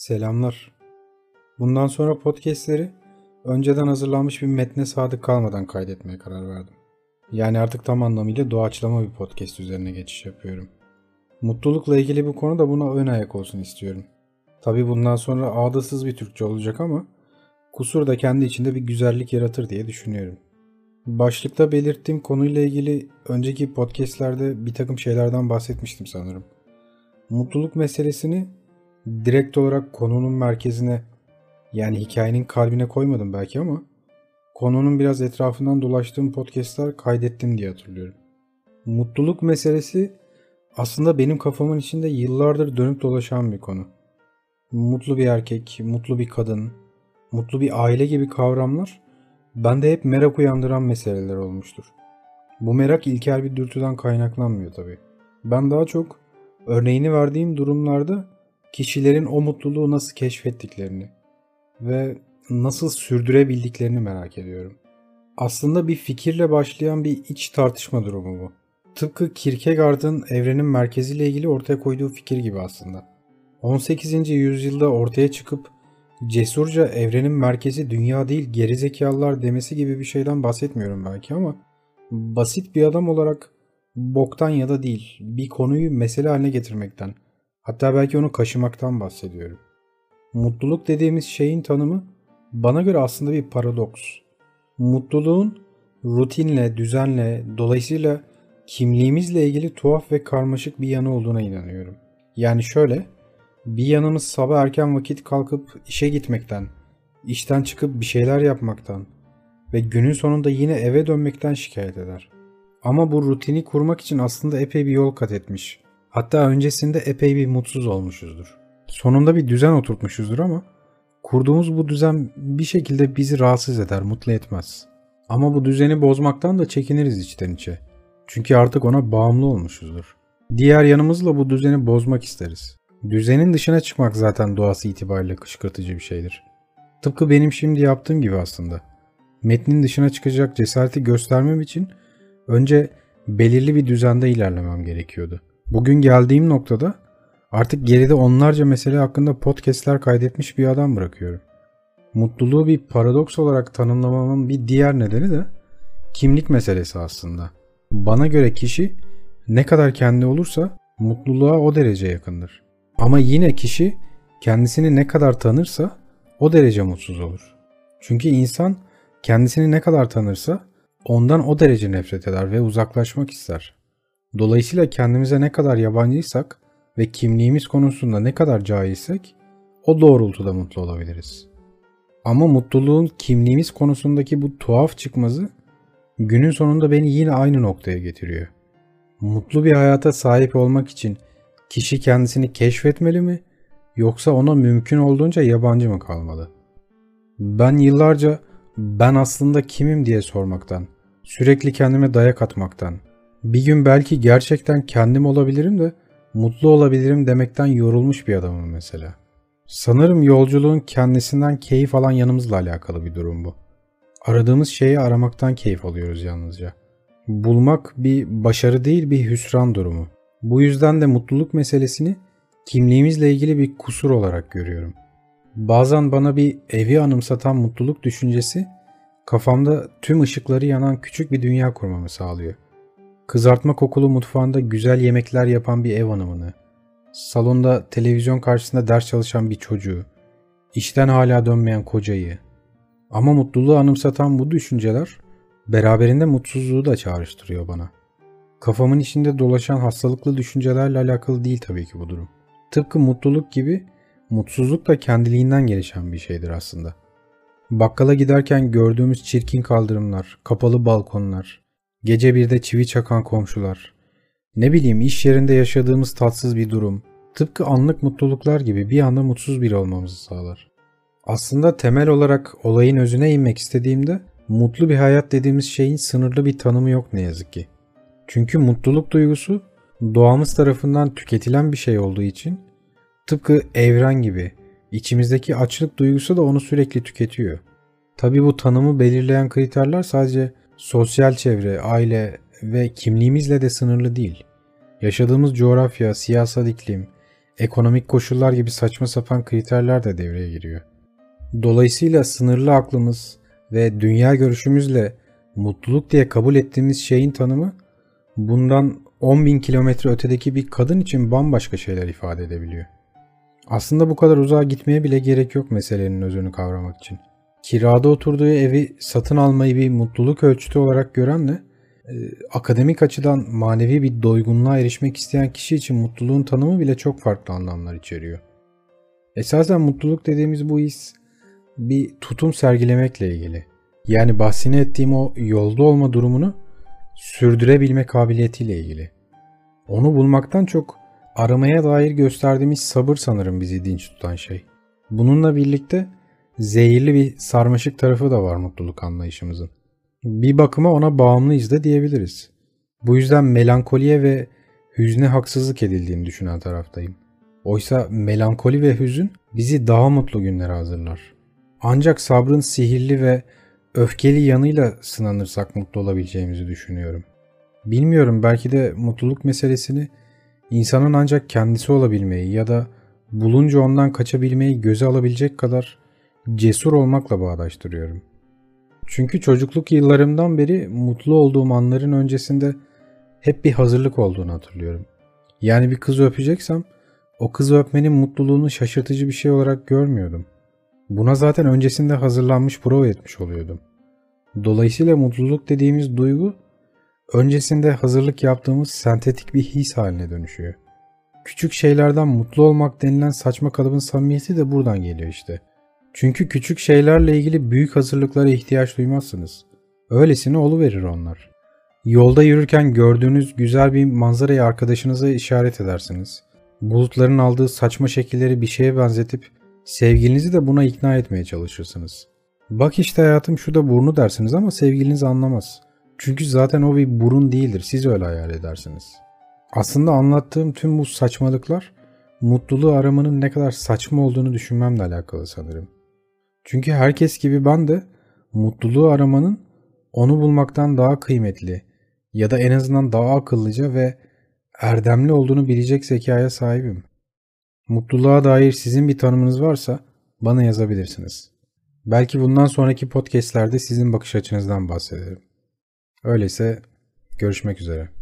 Selamlar. Bundan sonra podcastleri önceden hazırlanmış bir metne sadık kalmadan kaydetmeye karar verdim. Yani artık tam anlamıyla doğaçlama bir podcast üzerine geçiş yapıyorum. Mutlulukla ilgili bu konu da buna ön ayak olsun istiyorum. Tabi bundan sonra ağdasız bir Türkçe olacak ama kusur da kendi içinde bir güzellik yaratır diye düşünüyorum. Başlıkta belirttiğim konuyla ilgili önceki podcastlerde bir takım şeylerden bahsetmiştim sanırım. Mutluluk meselesini direkt olarak konunun merkezine yani hikayenin kalbine koymadım belki ama konunun biraz etrafından dolaştığım podcastlar kaydettim diye hatırlıyorum. Mutluluk meselesi aslında benim kafamın içinde yıllardır dönüp dolaşan bir konu. Mutlu bir erkek, mutlu bir kadın, mutlu bir aile gibi kavramlar bende hep merak uyandıran meseleler olmuştur. Bu merak ilkel bir dürtüden kaynaklanmıyor tabii. Ben daha çok örneğini verdiğim durumlarda kişilerin o mutluluğu nasıl keşfettiklerini ve nasıl sürdürebildiklerini merak ediyorum. Aslında bir fikirle başlayan bir iç tartışma durumu bu. Tıpkı Kierkegaard'ın evrenin merkeziyle ilgili ortaya koyduğu fikir gibi aslında. 18. yüzyılda ortaya çıkıp cesurca evrenin merkezi dünya değil gerizekalılar demesi gibi bir şeyden bahsetmiyorum belki ama basit bir adam olarak boktan ya da değil bir konuyu mesele haline getirmekten hatta belki onu kaşımaktan bahsediyorum. Mutluluk dediğimiz şeyin tanımı bana göre aslında bir paradoks. Mutluluğun rutinle, düzenle, dolayısıyla kimliğimizle ilgili tuhaf ve karmaşık bir yanı olduğuna inanıyorum. Yani şöyle, bir yanımız sabah erken vakit kalkıp işe gitmekten, işten çıkıp bir şeyler yapmaktan ve günün sonunda yine eve dönmekten şikayet eder. Ama bu rutini kurmak için aslında epey bir yol kat etmiş. Hatta öncesinde epey bir mutsuz olmuşuzdur. Sonunda bir düzen oturtmuşuzdur ama kurduğumuz bu düzen bir şekilde bizi rahatsız eder, mutlu etmez. Ama bu düzeni bozmaktan da çekiniriz içten içe. Çünkü artık ona bağımlı olmuşuzdur. Diğer yanımızla bu düzeni bozmak isteriz. Düzenin dışına çıkmak zaten doğası itibariyle kışkırtıcı bir şeydir. Tıpkı benim şimdi yaptığım gibi aslında. Metnin dışına çıkacak cesareti göstermem için önce belirli bir düzende ilerlemem gerekiyordu. Bugün geldiğim noktada artık geride onlarca mesele hakkında podcastler kaydetmiş bir adam bırakıyorum. Mutluluğu bir paradoks olarak tanımlamamın bir diğer nedeni de kimlik meselesi aslında. Bana göre kişi ne kadar kendi olursa mutluluğa o derece yakındır. Ama yine kişi kendisini ne kadar tanırsa o derece mutsuz olur. Çünkü insan kendisini ne kadar tanırsa ondan o derece nefret eder ve uzaklaşmak ister. Dolayısıyla kendimize ne kadar yabancıysak ve kimliğimiz konusunda ne kadar cahilsek o doğrultuda mutlu olabiliriz. Ama mutluluğun kimliğimiz konusundaki bu tuhaf çıkmazı günün sonunda beni yine aynı noktaya getiriyor. Mutlu bir hayata sahip olmak için kişi kendisini keşfetmeli mi yoksa ona mümkün olduğunca yabancı mı kalmalı? Ben yıllarca ben aslında kimim diye sormaktan, sürekli kendime dayak atmaktan, bir gün belki gerçekten kendim olabilirim de mutlu olabilirim demekten yorulmuş bir adamım mesela. Sanırım yolculuğun kendisinden keyif alan yanımızla alakalı bir durum bu. Aradığımız şeyi aramaktan keyif alıyoruz yalnızca. Bulmak bir başarı değil bir hüsran durumu. Bu yüzden de mutluluk meselesini kimliğimizle ilgili bir kusur olarak görüyorum. Bazen bana bir evi anımsatan mutluluk düşüncesi kafamda tüm ışıkları yanan küçük bir dünya kurmamı sağlıyor. Kızartma kokulu mutfağında güzel yemekler yapan bir ev hanımını, salonda televizyon karşısında ders çalışan bir çocuğu, işten hala dönmeyen kocayı. Ama mutluluğu anımsatan bu düşünceler beraberinde mutsuzluğu da çağrıştırıyor bana. Kafamın içinde dolaşan hastalıklı düşüncelerle alakalı değil tabii ki bu durum. Tıpkı mutluluk gibi mutsuzluk da kendiliğinden gelişen bir şeydir aslında. Bakkala giderken gördüğümüz çirkin kaldırımlar, kapalı balkonlar, gece birde çivi çakan komşular, ne bileyim iş yerinde yaşadığımız tatsız bir durum, tıpkı anlık mutluluklar gibi bir anda mutsuz biri olmamızı sağlar. Aslında temel olarak olayın özüne inmek istediğimde mutlu bir hayat dediğimiz şeyin sınırlı bir tanımı yok ne yazık ki. Çünkü mutluluk duygusu doğamız tarafından tüketilen bir şey olduğu için tıpkı evren gibi içimizdeki açlık duygusu da onu sürekli tüketiyor. Tabi bu tanımı belirleyen kriterler sadece sosyal çevre, aile ve kimliğimizle de sınırlı değil. Yaşadığımız coğrafya, siyasal iklim, ekonomik koşullar gibi saçma sapan kriterler de devreye giriyor. Dolayısıyla sınırlı aklımız ve dünya görüşümüzle mutluluk diye kabul ettiğimiz şeyin tanımı bundan 10 bin kilometre ötedeki bir kadın için bambaşka şeyler ifade edebiliyor. Aslında bu kadar uzağa gitmeye bile gerek yok meselenin özünü kavramak için. Kirada oturduğu evi satın almayı bir mutluluk ölçütü olarak görenle e, akademik açıdan manevi bir doygunluğa erişmek isteyen kişi için mutluluğun tanımı bile çok farklı anlamlar içeriyor. Esasen mutluluk dediğimiz bu his bir tutum sergilemekle ilgili. Yani bahsini ettiğim o yolda olma durumunu sürdürebilme kabiliyetiyle ilgili. Onu bulmaktan çok aramaya dair gösterdiğimiz sabır sanırım bizi dinç tutan şey. Bununla birlikte zehirli bir sarmaşık tarafı da var mutluluk anlayışımızın. Bir bakıma ona bağımlıyız da diyebiliriz. Bu yüzden melankoliye ve hüzne haksızlık edildiğini düşünen taraftayım. Oysa melankoli ve hüzün bizi daha mutlu günlere hazırlar. Ancak sabrın sihirli ve öfkeli yanıyla sınanırsak mutlu olabileceğimizi düşünüyorum. Bilmiyorum belki de mutluluk meselesini insanın ancak kendisi olabilmeyi ya da bulunca ondan kaçabilmeyi göze alabilecek kadar cesur olmakla bağdaştırıyorum. Çünkü çocukluk yıllarımdan beri mutlu olduğum anların öncesinde hep bir hazırlık olduğunu hatırlıyorum. Yani bir kızı öpeceksem o kızı öpmenin mutluluğunu şaşırtıcı bir şey olarak görmüyordum. Buna zaten öncesinde hazırlanmış prova etmiş oluyordum. Dolayısıyla mutluluk dediğimiz duygu öncesinde hazırlık yaptığımız sentetik bir his haline dönüşüyor. Küçük şeylerden mutlu olmak denilen saçma kalıbın samimiyeti de buradan geliyor işte. Çünkü küçük şeylerle ilgili büyük hazırlıklara ihtiyaç duymazsınız. Öylesine verir onlar. Yolda yürürken gördüğünüz güzel bir manzarayı arkadaşınıza işaret edersiniz. Bulutların aldığı saçma şekilleri bir şeye benzetip sevgilinizi de buna ikna etmeye çalışırsınız. Bak işte hayatım şu da burnu dersiniz ama sevgiliniz anlamaz. Çünkü zaten o bir burun değildir. Siz öyle hayal edersiniz. Aslında anlattığım tüm bu saçmalıklar mutluluğu aramanın ne kadar saçma olduğunu düşünmemle alakalı sanırım. Çünkü herkes gibi ben de mutluluğu aramanın onu bulmaktan daha kıymetli ya da en azından daha akıllıca ve erdemli olduğunu bilecek zekaya sahibim. Mutluluğa dair sizin bir tanımınız varsa bana yazabilirsiniz. Belki bundan sonraki podcastlerde sizin bakış açınızdan bahsederim. Öyleyse görüşmek üzere.